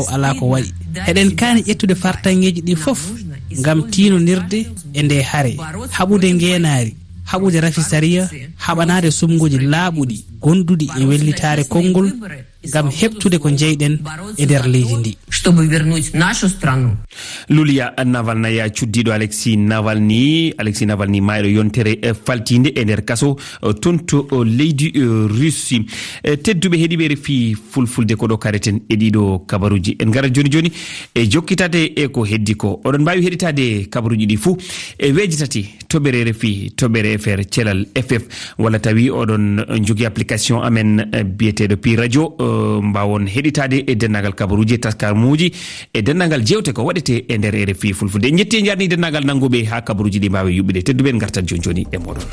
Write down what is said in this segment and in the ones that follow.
taw ala ko waɗi eɗen kaani ƴettude fartanŋeji ɗi fof ngam tinonirde e nde haare haɓude ngenaari haɓude rafisariya haɓanade sumguji laaɓuɗi. gonduɗi e wellitare konngol gam heɓtude ko jeyɗen e nder leydi ndi. Lulia navalnaya cuddiɗo alexi navalni alexi navalni mayɗo yontere e faltide e nder kaso e toon to e leydi russi tedduɓe heeɗiɓe refi fulfulde koɗo kareten e ɗiɗo kabaruji. En gara joni joni e jokkitate e ko heddi ko. Oɗon mbawi heɗitade kabaruji ɗi fuu e weji tati toɓɓere refi toɓere fr thelal ff walla tawi oɗon jogui application application amen eh, biyeteɗo pi radio eh, mbawon heɗitade e dendagal kabaruji taskarmuji e, e dendagal jewte ko waɗete e nder rfi fulfulde. Jetti e jarni dendagal nannguɓe ha kabaruji ɗi mbawi yuɓɓide tedduɓen gartan joni joni e moɗon.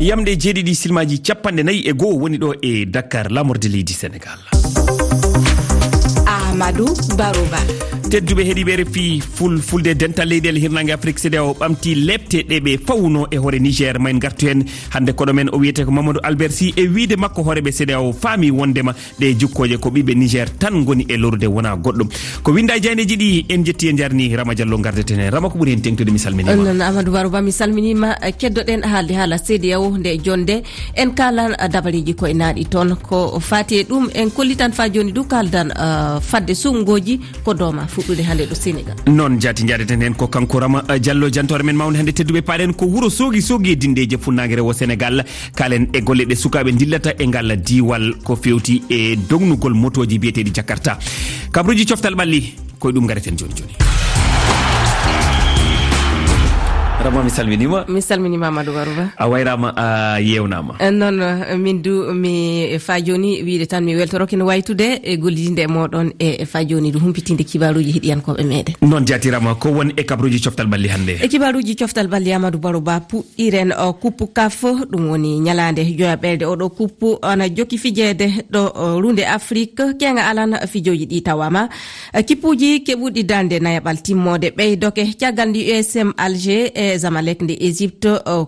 Yamɗe jeeɗiɗi silmaji capanɗe nayyi e goho woni ɗo e dakar lamorde leydi sénégal. Amadou barouba tedduɓe heeɗiɓe refi fulfulde dental leydi el hirnangue afrique sida o ɓamti lebte ɗe ɓe fawno e hoore niger. Ma en gartu hen hande koɗo men o wiyete ko mamadou albert sy e wiide makko hooreɓe sida o faami wondema ɗe jukkoje ko ɓiɓe niger tan goni e lorde wona goɗɗum ko winda diayneji ɗi en jetti e jarni rama diallo gardeten hen rama ko ɓuuri hen tengtude mi salminima non amadou barouba mi salminima keddoɗen haalde haala sida o nde jonde. En kalan uh, dabareji koye naaɗi toon. Ko fati e ɗum en kollitan fa joni du kaldan uh, fadde sungoji ko dowma fuɗɗude hannde ɗo sénégal. Noon jaati jaɗeten hen ko kanko rama eh, diallo jantore men mawde hannde tedduɓe paɗen ko wuuro soogi soogi e dindeje funnage rewo sénégal. Kalen e golle ɗe sukaɓe dillata e ngal diwal ko fewti e dognugol motoji biyeteɗi jakarta. Kabruji coftal ɓalli koye ɗum gareten joni joni rama mi salminima. Mi salminima amadou warou ba a wayrama a yewnama. Eh, Noon min du mi e fa joni wiide tan mi weltoroke no waytude e gollidinde e moɗon e fa joni du humpitinde kibaruji heɗiyankoɓe meɗen. Noon jatirama ko woni e kabruji coftal balli hannde? E kibaruji coftal balli amadou barou ba puɗɗiren kuppu kaf ɗum woni ñalade joyaɓerde oɗo kuppu ana jokki fijede ɗo runde afrique kenga alan fijoji ɗi tawama. E kippuji keɓuɗi dande nayaɓal timmode ɓeydoke caggal ndi usm alger e zamalek nde égypte uh,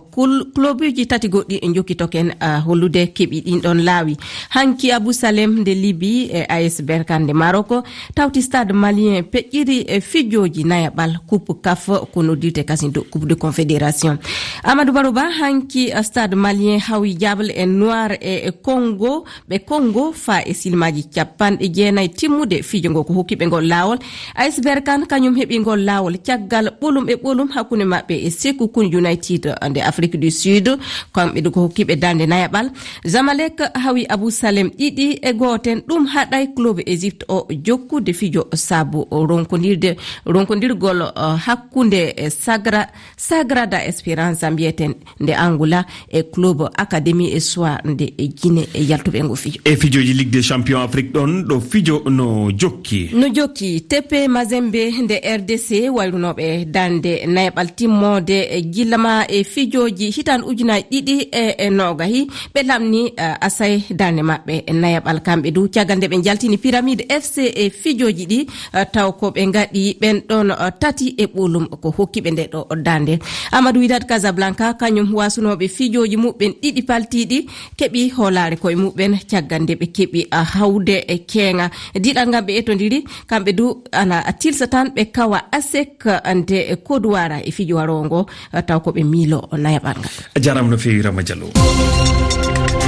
clubuji tati goɗɗi e jokkitoken uh, hollude keeɓi ɗinɗon laawi. Hanki abou salem nde liby e as berkan nde maroko tawti stade malien peƴƴiri e fijoji nayaɓal coupe caf ko noddirte kasi coupe de confédération. Amadou barouba hanki uh, stade malien hawi diable e noir e, e congo ɓe congo fa e silmaji capanɗe jeenayi timmude fijo ngo ko hokkiɓe ngol laawol. As berkan kañum heɓi ngol laawol caggal ɓolum e ɓolum hakkunde maɓɓe e sekukun united uh, nde afrique du sud. Kamɓe ko hokkiɓe dande nayaɓal zamalek hawi abou salem ɗiɗi e goten. Ɗum haɗay club égypte o jokkude fijo saabu ronkodirde ronkodirgol uh, hakkunde e sagra sagrada espérance mbiyeten nde angoula e club académie e soir nde e guine e yaltuɓe ngo fijo. E fijoji ligue des champion afrique ɗon ɗo fijo no jokki. No jokki. Tepe mazembe nde rdc wayrunoɓe dande nayaɓal timmode wonode gillama e, e fijoji hitan ujunaji ɗiɗi e, e nogahi. Ɓe lamni e, asay darde maɓɓe nayaɓal kamɓe du. Caggal nde ɓe jaltini pyramide fc e fijoji ɗi taw ko ɓe gaɗi ɓen ɗon tati e ɓolum ko hokkiɓe nde ɗo dande. Amadou widat casablanca kañum wasunoɓe fijoji muɓɓen ɗiɗi paltiɗi keeɓi hoolare koye muɓɓen. Caggal nde ɓe keeɓi hawde e keega diɗal ngam ɓe etodiri kamɓe du ana tilsa tan ɓe kawa asek nde kodowara e fijo warowo ngo taw koɓe miilo nayaɓal ngal. A jarama no fewi rama diallo.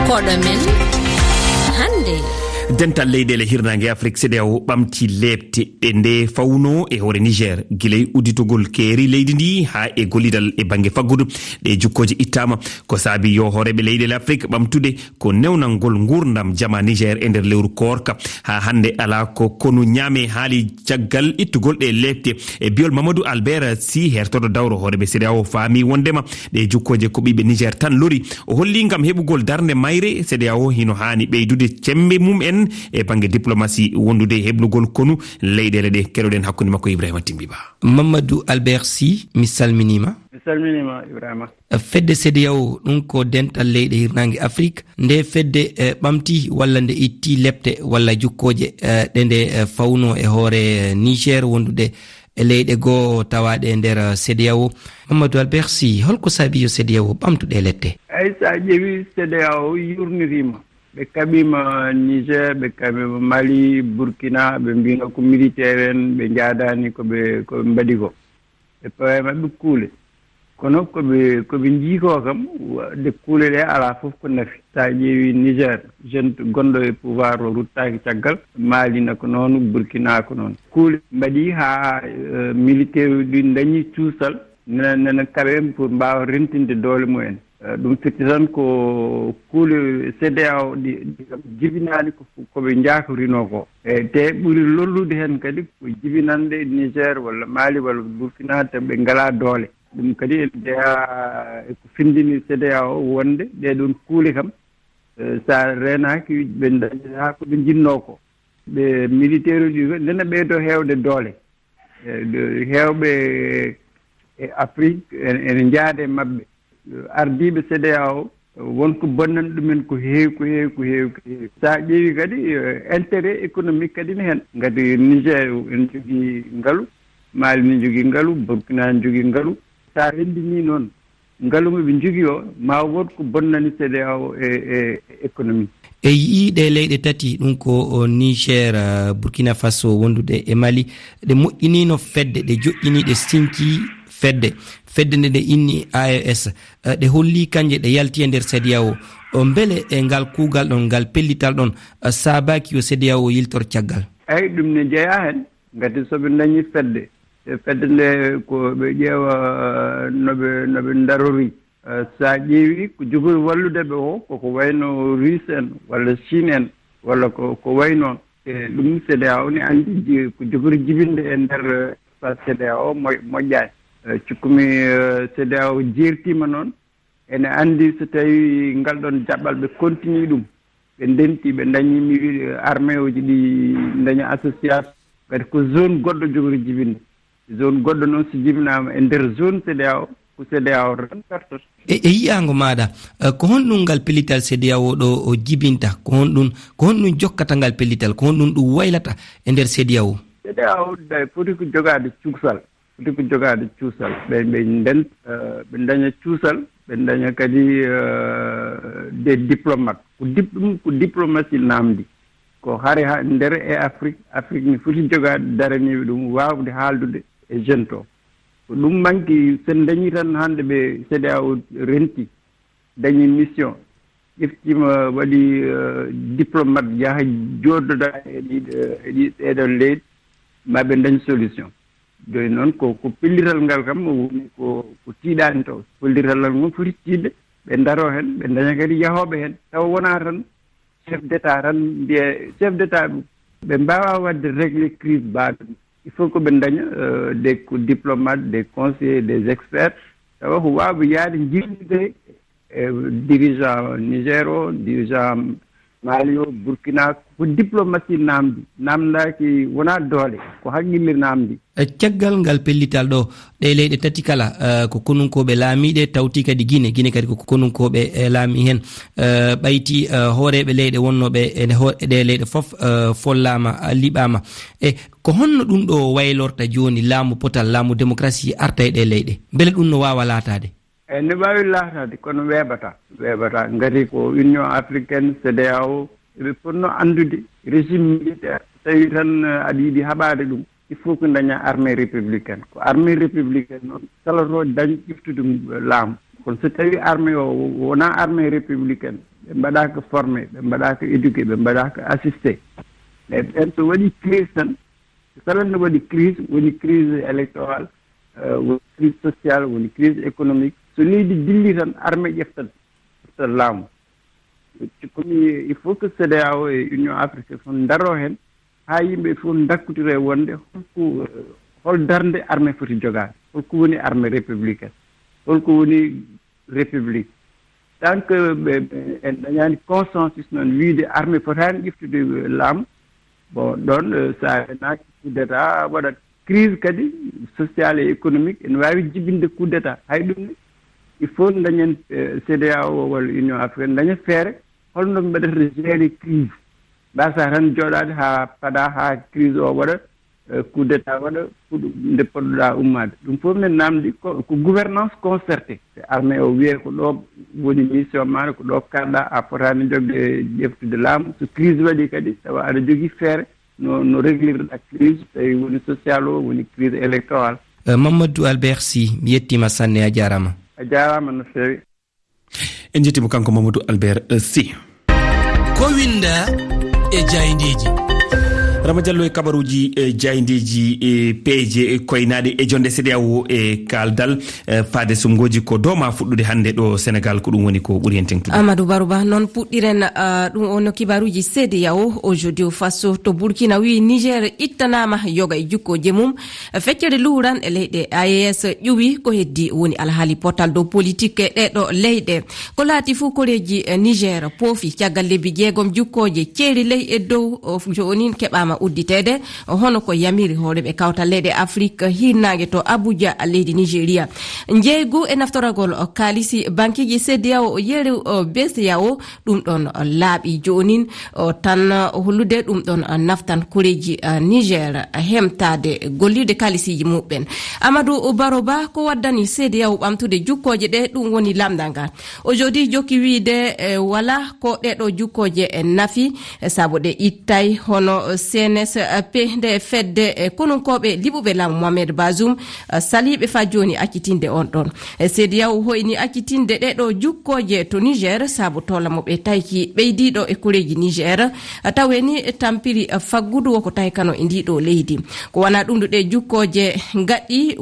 Koɗo men hande dental leyɗele hirnage afrique cdao ɓamti lebte ɗe nde fawno e hoore niger. Guiley udditogol keeri leydi ndi ha e gollidal e banggue faggudu. Ɗe jukkoji ittama ko saabi yo hooreɓe leyɗele afrique ɓamtude ko newnalngol gurdam jama niger e nder lewru korka ha hande ala ko kono ñaame haali caggal ittugol ɗe lebte e biyol mamadou albert si hertoɗo dawro hooreɓe cdao faami wondema. Ɗe jukkoje ko ɓiɓe niger tan lori. O holli gam heɓugol darde mayre cdao hino hani ɓeydude cembe mum en en e banggue diplomatie wondude e heblugol konu. Leyɗele ɗe keɗoɗen hakkude makko ibrahima timbiba. Mamadou albert sy mi salminima. Mi salminima ibrahima. E fedde cdao ɗum ko dental leyɗe hirnangue afrique. Nde fedde e ɓamti walla nde itti lebte walla jukkoje ɗe nde fawno e hoore niger wondude e leyɗe goo tawaɗe e nder cdao mamadou albert sy holko saabi yo cdao ɓamtuɗe lette? Eyyi sa ƴeewi cdao yurnirima. ɓe kaɓima niger ɓe kaɓima mali burkina ɓe mbino ko militaire en ɓe jaadani koɓe koɓe mbaɗi ko. Ɓe pawe maɓɓe kuule. Kono koɓe koɓe jiiko kam de kuule ɗe ala fof ko nafi sa ƴeewi niger. Jeune gonɗo e pouvoir o ruttaki caggal maalina ko noon burkina ko noon. Kuule mbaɗi haa e, militaire uji ɗi dañi cuusal nena nena kaɓe pour mbawa rentinde doole mumen. Eh, ɗum firti tan ko kuule cda o ɗi jibinaani koɓe ɓe ko e te ɓuri lollude heen kadi ko jibinande niger walla mali walla burkina tan ɓe ngalaa doole. Ɗum kadi en jeyaa ko findini cda o wonde. Ɗeɗon kuule kam e, so a reenaaki ɓe dañi haa ko ɓe njinnoo ko. Ɓe militaire uji nana ɓeydo heewde doole. E, heewɓe e afrique e, ene njaade maɓɓe. ardiɓe cda o wonko bonnani ɗumen ko heewi ko heewi ko heewi ko heewi. Sa ƴeewi kadi e, intérêt économique kadi ne heen ngati niger en jogii ngalu maali ne jogii ngalu burkina ne jogii ngalu. So a renndinii noon ngalu mo ɓe jogii o ma won ko bonnani cda o e e économie. E yiiɗe leyɗe tati ɗum ko niger burkina faso wonduɗe e mali ɗe moƴƴinino fedde ɗe joƴƴini ɗe sinki fedde. fedde nde nde inni aes eh, ɗe holli kanje ɗe yalti e nder sédia o beele e ngal kuugal ɗon ngal pellital ɗon eh, saabaki yo sédia o yiltor caggal. Eyi ɗum ne jeeya hen. Gati soɓe dañi fedde. E fedde nde ko ɓe ƴeewa eh, noɓe noɓe darori so a ƴeewi ko jogori wallude ɓe o koko wayno russe en walla chine en walla ko ko way noon e ɗum cda o ne anndi ko jogori jibinde e ndeer cda o moƴƴaani Eh, cikkumi cedeao eh, jertima noon ene anndi so tawi ngal ɗon jaɓɓal ɓe continue ɗum ɓe ndenti ɓe dañimi eh, armé uji ɗi daña association kadi ko zone goɗɗo jogori jibinde zone goɗɗo noon so jibinama e nder zone cda o ko cda o tan pertot e e yiyago maɗa uh, ko honɗum ngal pellital cda o ɗo o jibinta ko honɗum ko honɗum jokkata ngal pellital ko honɗum ɗum waylata e nder cda o? Cda o foti ko jogade cuusal. foti ko jogaade cuusal. Ɓe ɓe nden eh, ɓe daña cuusal ɓe daña kadi eh, des diplomate ko dip ɗum ko diplomatie naamdi ko hare ha nder e afrique afrique ne foti jogaade daraniiɓe ɗum waawde haaldude e jeune to. Ko ɗum manki sen dañii tan hannde ɓe cda o renti dañi mission ƴeftima waɗi eh, diplomate yaha jooɗoda e ɗiɗo e ɗi e ɗeɗon leydi ma ɓe dañ solution. joni noon ko ko pellital ngal kam woni ko ko tiiɗaani taw. Pellital ngal ngon foti tiidde ɓe ndaro heen ɓe daña kadi yahooɓe heen taw wonaa tan chef d' état tan mbiya chef d' état ɓe mbaawa waɗde réglé crise mbaaɗo il faut que ɓe daña euh, des ko diplomate des conseillers des experts. Tawa ko waawɓe yaade jirnide e euh, dirigeant niger o dirigeant maali o burkina ko diplomatie namdi namdaki wona doole ko haqqille namdi e caggal ngal pellital ɗo ɗe leyɗe tati kala e, ko konunkoɓe laamiɗe tawti kadi guine guine kadi ko konunkoɓe e, laami hen. Ɓayti hooreɓe leyɗe wonnoɓe ɗe leyɗe foof follama liɓama e ko honno ɗum ɗo waylorta joni laamu potal laamu démocratie arta e ɗe leyɗe? Beele ɗum no wawa laatade eeyi ne mbaawi laataade kono weeɓata weeɓata gati ko union africaine cdao eɓe ponno andude régime militaire tawi tan eh, aɗa yiiɗi haɓade ɗum il faut ko daña armée républicaine. Ko armée républicaine noon kala to dañ ƴiftude eh, laamu. Kono so tawi armée o wona armée républicaine ɓe mbaɗaka formé ɓe mbaɗaka éduqué ɓe mbaɗaka assisté eyi ɓen so waɗi crise tan kala no waɗi crise woni crise électorale woni crise sociale woni crise économique so leydi dilli tan armé ƴeftat ƴeftat laamu. Komi il faut que cda o e union africaine fof daro hen ha yimɓe fof dakkutire wonde holko eh, hol darde armé foti jogade holko woni armé républicaine holko woni république. Tant que ɓe en dañani consensus noon wiide armé fotani ƴeftude eh, laamu bon ɗon eh, sa wenaki coup d' état waɗat crise kadi social et économique ene wawi jibinde coup d' état hay ɗum ne il faut dañen cda o walla union africaine daña feere holno mbaɗata géré crise. Mbasa tan jooɗade ha paɗa ha crise o waɗa e coup d' état waɗa fuɗo nde poɗɗoɗa ummade ɗum fof min namdi ko gouvernance concerté e armée o wiye ko ɗo woni mission maɗa ko ɗo karɗa a fotani jogde ƴeftude laamu. So crise waɗi kadi tawa aɗa jogui feere no no réglirɗa crise. Tawi woni social o woni crise électoral euh, mamadou albert sy mi yettima sanne a jarama E a jarama no fewi en jettima kanko mamadou albert sy. Ko winda e jayndeji rama diallo e kabaruji e jayndeji e peeje e koynaɗe e jonde cdao e kaldal e faade sumgoji ko dowma fuɗɗude hannde ɗo sénégal ko ɗum woni ko ɓuuri hen tengtude. Amadou barouba noon puɗɗiren ɗum o no kibaruji cdao aujourd'hui faso to burkina wi niger ittanama yoga e jukkoje mum feccere luuran e leyɗe aes ƴuwi ko heddi woni alhaali portal dow politique ɗeɗo leyɗe. Ko laati fuu koreji niger poofi caggal lebbi jeegom jukkoje ceeri ley e dow joni keɓama wawama udditede hono ko yamiri hooreɓe kawtal leyɗe afrique hirnage to abuja leydi nigéria. Jeygu e naftoragol kalisi bankiji cdao yeru bsdao ɗum ɗon laaɓi jonin tan hollude ɗum ɗon naftan koreji niger hemtade gollirde kalisiji muɓɓen. Amadou baroba ko waddani cdao ɓamtude jukkoje ɗe ɗum woni lamdal ngal aujourd'hui jokki wiide e, wala ko ɗeɗo jukkoje e nafi e saabu ɗe ittay hono cnsp nde fedde e konunkoɓe liɓuɓe lamu mohamed basum e saliɓe fa joni accitinde on ɗon. E Seydi yaw hoyni accitinde ɗeɗo jukkoje to niger saabu tolamoɓe tayki ɓeydiɗo e koreji niger. Taweni tampiri faggudu woko tawi kano e ndiɗo leydi. Ko wona ɗum ɗe jukkoje gaɗɗi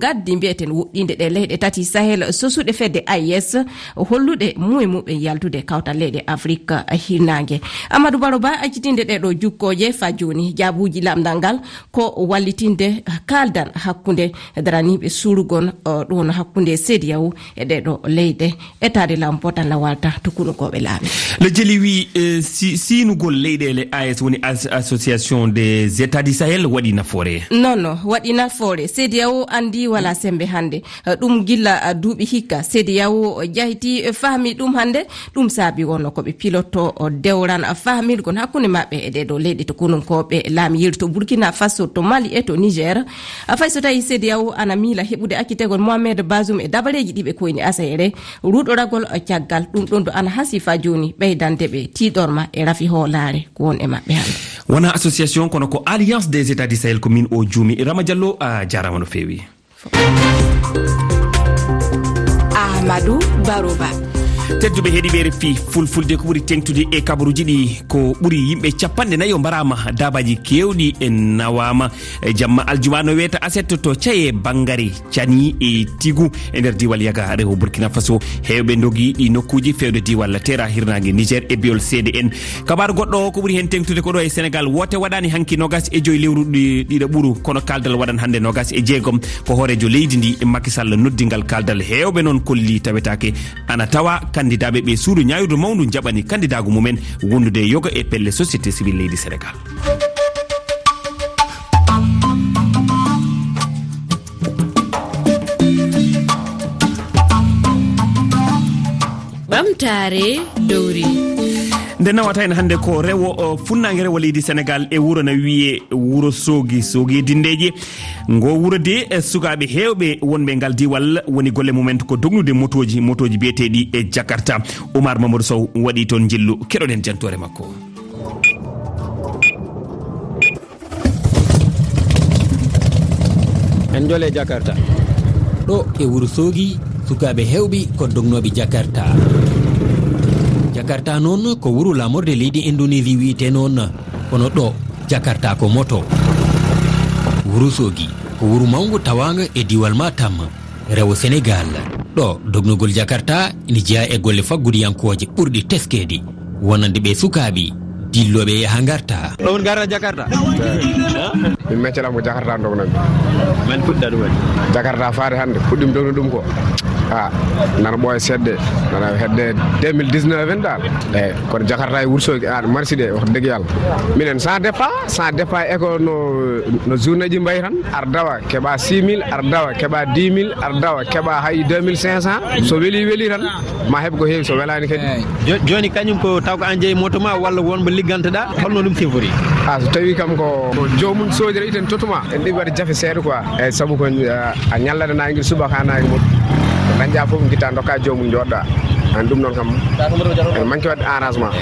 gaddi mbiyeten woɗɗinde ɗe leyɗe tati sahel sosuɗe fedde ais holluɗe muye muɓe yaltude kawtal leyɗe afrique hirnage amadou baro ba accitinde ɗeɗo jukkoje fa joni jaabuji lamdal ngal ko wallitinde kaldan hakkunde daraniɓe surgon ɗon hakkunde sediyaw e ɗeɗo leyɗe. Etade laamu potan la walta tukunukoɓe laabi le jeli wi e, sinugol leyɗele as woni association des états du sahel waɗi nafoore. Non non waɗi nafoore. Sediyaw andi wala sembe hannde ɗum gilla duuɓi hikka. Sediyaw jahiti faami ɗum hannde ɗum saabi wonno koɓe piloto dewran faamirgon hakkunde maɓɓe e ɗeɗo leyɗe to tokkoɓe laami yiri to burkina faso to mali e to niger fay so tawi cdao ana miila heɓude akkitegol mohamed basum e dabareji ɗiɓe koyni asayre ruɗoragol caggal ɗum ɗon do ana hasifa joni ɓeydande ɓe tiɗorma e rafi hoolare ko won e maɓɓe hande wona association kono ko alliance des états du sahel ko min o juumi rama diallo a jarama no fewi. Ahmadou barouba tedduɓe heeɗiɓe refi fulfulde ko ɓuuri tengtude e kabaruji ɗi ko ɓuuri yimɓe capanɗe nayi o mbarama dabaji kewɗi e nawama. E jamma aljuma no weta aset to caye bangare cani e tigu. E nder diwal yaga rewo burkina faso hewɓe dogui ɗi nokkuji fewde diwal terra hirnague niger e biyol seede en kabaru goɗɗo ko ɓuuri hen tengtude ko ɗo e sénégal wote waɗani hanki nogas e joyi lewru ɗiɗo ɓuuru kono kaldal waɗan hande nogas e jeegom ko hoorejo leydi ndi makisall noddigal kaldal. Hewɓe noon kolli tawetake ana tawa kan kandidaɓe ɓe suudu ñayudu mawdu jaɓani kandidago mumen wondude yoga e pelle société civil leydi sénégal. Ɓamtare dowri. nde nawata hen hannde ko rewo funnague rewo leydi sénégal e wuuro no wiye wuuro soogi soogi e dindeji. Ngo wuuro de e, sukaɓe hewɓe wonɓe ngal diwal woni golle mumen ko dognude motoji motoji biyeteɗi e jakarta. Oumar mamadou sow waɗi toon jillu keɗoɗen e jantore makko. En jole jakarta. Ɗo e wuuro soogi sukaɓe hewɓe ko dognoɓe jakarta. jakarta noon ko wuro lamorde leydi indonésie wiyete noon kono ɗo jakarta ko moto. Wurosogi ko wuro mawgo tawaga e diwal matam rewo sénégal. Ɗo dognugol jakarta ina jeeya e golle faggudiyankoje ɓurɗi teskede wonande ɓe sukaɓe dilloɓe yaha e garta ɗo woni garta jakarta. Min meccalam ko jakarta dognami man puɗɗa ɗum waɗi jakarta faade hannde puɗɗimi dogno ɗum ko. a nana ɓooya seɗɗe. Nana hedde 2019 en dal eyyi kono jakarta e Wourossogui e an marsi ɗe wax dëgg yalla minen sans départ sans départ eko no no journée ji mbayi tan ar dawa keeɓa 6 mille ar dawa keeɓa 10 mille ar dawa keeɓa hay 2500 so weeli weeli tan ma heeɓ ko heewi so welani kadi. Joni kañum ko taw ko an jeeyi e moto ma walla wonmo ligganteɗa holno ɗum sifori a so tawi kam ko jomum sodira iten totuma en ɗiɓi waɗa jafe seeɗa quoi. Eyyi saabu ko a ñalladanaguel subaka nague moɗum dañƴa foof guitta dokka jomum joɗɗa an ɗum noon kam en manque wadde arrangement.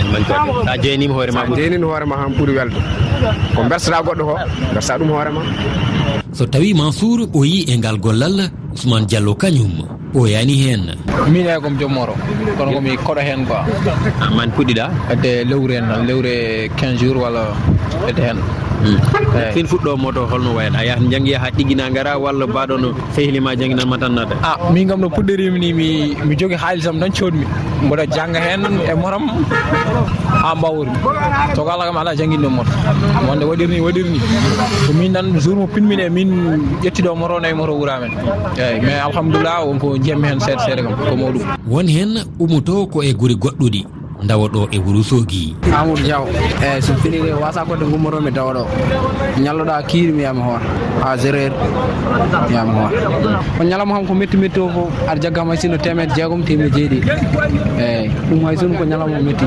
Sa jeynima hoorema ma jeynino hoore ma ɓuuri welde ko bersoɗa goɗɗo ko bersa ɗum hoorema so tawi mansour o yi e ngal gollal ousmane diallo kañum ɓoyani hen min eyi komi jommoro kono komi koɗo hen quoi. Ah, man puɗɗiɗa? Hedde lewru hen lewre 15 jours walla hedde hen fin fuɗɗo moto holno wayata a yahat jangi yaha ɗiggina gara walla mbaɗo no sehlima jangguinanma tan nadda a ah, min kam no puɗɗorimi ni mi mi jogui haalisam tan codmi mboɗa jangga hen e motam ha mbawori ko allah kam ala jangguinɗo e moto. Wonde waɗirni waɗirni. Ko min tan jour mo pinmin e min ƴettiɗo moto nayi moto wuramen eyyi mais alhamdoulilah wonko jiyammi hen seeɗa seeɗa kam ko mawɗum won hen ummoto ko e guuri goɗɗuɗi. dawa ɗo e wuro soogui amadou diaw eyyi so finiri wasa kodde gummotomi dawɗo. Ñalloɗa kiiri mi yiyami hoore ha zéro heure mi yiyami hoore. Ko ñalama kam ko metti metti o foof aɗa jaggama hay sinno temedde jeegom temedde jeeɗiɗi eyyi ɗum hay sinno ko ñalama o metti.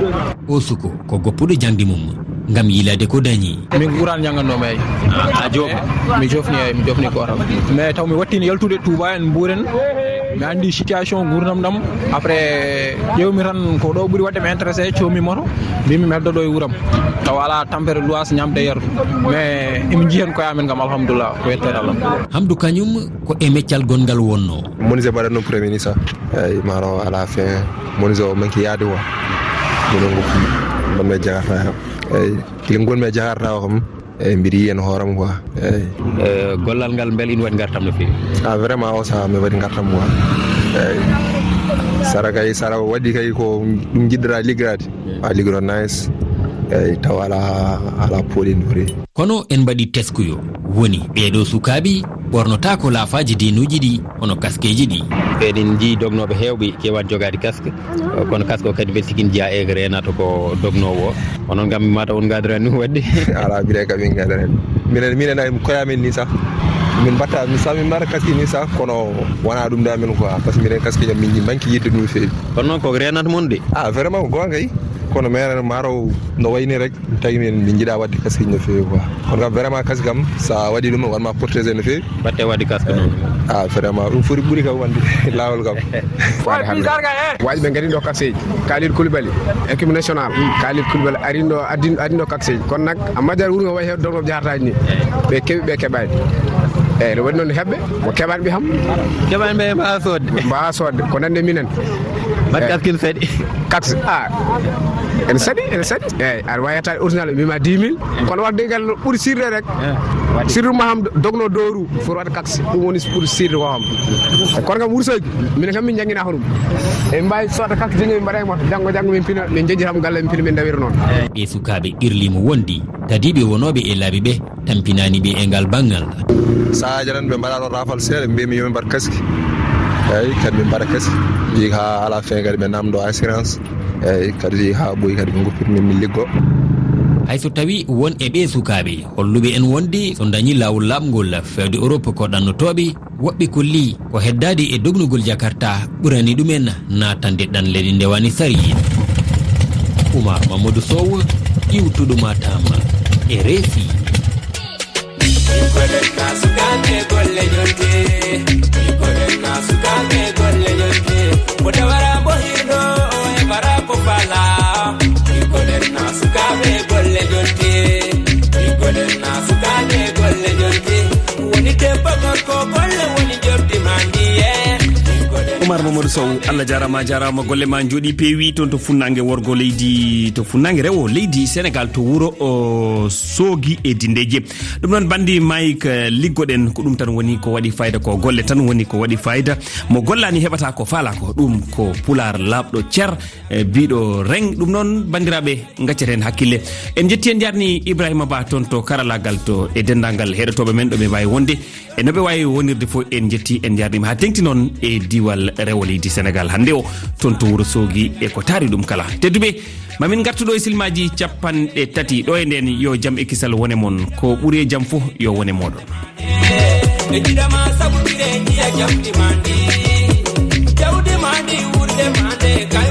O suko ko goppuɗo jangde mum gam yilade ko dañi. Min ɓuurani jangannomi eyyi a joofa. Mi jofni eyyi mi jofni gotam mais taw mi wattino yaltude touba en mburen mi andi situation gurdam ɗam. Après ƴewmi tan ko ɗo ɓuuri wadde mi intéressé comi moto mbimi mi heddoɗo e wuuram. Taw ala tampere lowas ñamde yardu mais emi jii hen koye amen kam alhamdoulilah ko yettede allah hamdou kañum ko e meccal gongal wonno monisé mbaɗat noon premier ministre eyyi mano à la fin. Monisé o manki yaade o. Minen gonmi jagarta kam eyyi gonmi e jagarta o kam eyyi mbiɗa yiiya no hoorema quoi. Eyyi eh, gollal ngal beele ina waɗi gartam no fewi a ah, vraiment o saaha mi waɗi gartam quoi. Eyyi sara kay sara waɗi kay ko ɗum jiɗɗata liggirade. Ah, a liggiro nice. eyyi taw ala ala poɗinore kono en mbaɗi teskuyo. Woni ɓeeɗo sukaɓe ɓornotako laafaji dinuji ɗi hono kaskeji ɗi. Eɗen jii dognoɓe hewɓe kewan jogade casque kono casque o kadi mbeɗa sikini jeeya e renata ko dognowo o onon gam mata on gadirani ɗum wadde ala mbiɗen kam min gadirani minen minen koyamen ni sah min mbatta mi sa min mbaɗa kaski ni sah kono wona ɗum da min quoi par ce que minen kaski jam min banki yidde ɗum feewi. Kono noon ko renata moon de. A vraiment ko gonga yi? kono mere maaro no wayni rek tawi min min jiiɗa wadde kaske no fewi quoi. Kono kam vraiment kaske kam sa waɗi ɗum wanma protégé no fewi batte wadde kaske noon. A vraiment ɗum foti ɓuuri kam wande lawol kam. Waji ɓe gari kakseji kaseji kalid coulibaly équipe national kalid coulibaly ariɗo adin adinɗo kaseji kono nak a majjat wuuro ngo wayi hewde donkoɓe jahataji ni ɓe keeɓi ɓe keɓani eyyi eh, ne waɗi noon heɓɓe mo keɓani ɓe ham. Keɓani ɓe mbawa sodde mbawa sodde ko nande minen. mbaɗ calcule saɗi quatre. A ene saɗi ene saɗi eyyi aɗa wawi yettade original o mbima 10 mille. Kono wadde ngal ɓuuri sirde rek surtout ma ham dogno dowru foti wadde taxe ɗum woni ɓuuri sirde wowam kono kam wursoji minen kam min jangguina ko ɗum. Emin mbawi sodde taxe jeñi min mbaɗa e moto janggo janggo min pina min jejjitamo galle min pina min dawira noon. E ɓe sukaɓe irlimo wondi tadiɓe wonoɓe e laabi ɓe tampinani ɓe e ngal banggal sahaji tan ɓe mbaɗa ɗo rafal seeɗa mbimi yomi mbaɗa kaski. eyyi kadi min mbaɗa keese jii ha ala fin kadi ɓe namdo assurance. Eyyi kadi jii ha ɓooyi kadi ɓe goppirmin min liggo. Hayso tawi won e ɓe sukaɓe holluɓe en wondi so dañi lawol lamgol fewde europe ko ɗannotoɓe woɓɓe kolli ko heddade e dognugol jakarta ɓurani ɗumen natande ɗan ndewani sarid oumar mamadou sow iwtuɗo matam e reesi sukaɓe golle jonde ɓikoɓen na sukaɓe golle jonde mo dawara mo hiɗo o heɓara ko fala. oumar mamadou sow allah jarama jarama golle ma jooɗi peewi. Toon to funnague worgo leydi to funnague rewo leydi sénégal to wuuro soogui e dindeje. Ɗum noon bandi mayik eh, liggoɗen ko ɗum tan woni ko waɗi fayida ko golle tan woni ko waɗi fayida. Mo gollani heɓata ko faala ko ɗum ko pular laaɓɗo ceer e biɗo reng. Ɗum noon bandiraɓe gacceten hakkille. En jetti en jarni ibrahima ba toon to karalagal to e dendagal heɗotoɓe men ɗo ɓe wawi wonde. E noɓe wawi wonirde fo en jetti en jarnima. Ha tengti noon e diwal rewo leydi sénégal. Hannde o toon to wuro soogi e ko taari ɗum kala. Tedduɓe mamin gartuɗo e silmaji capanɗe tati. Ɗo e nden yo jaam e kisal wone moon ko ɓuuri e jaam fof yo wone moɗon e jiɗama sabuɗire jiya jamɗi ma jawdi ma ndi wurde ma nde kay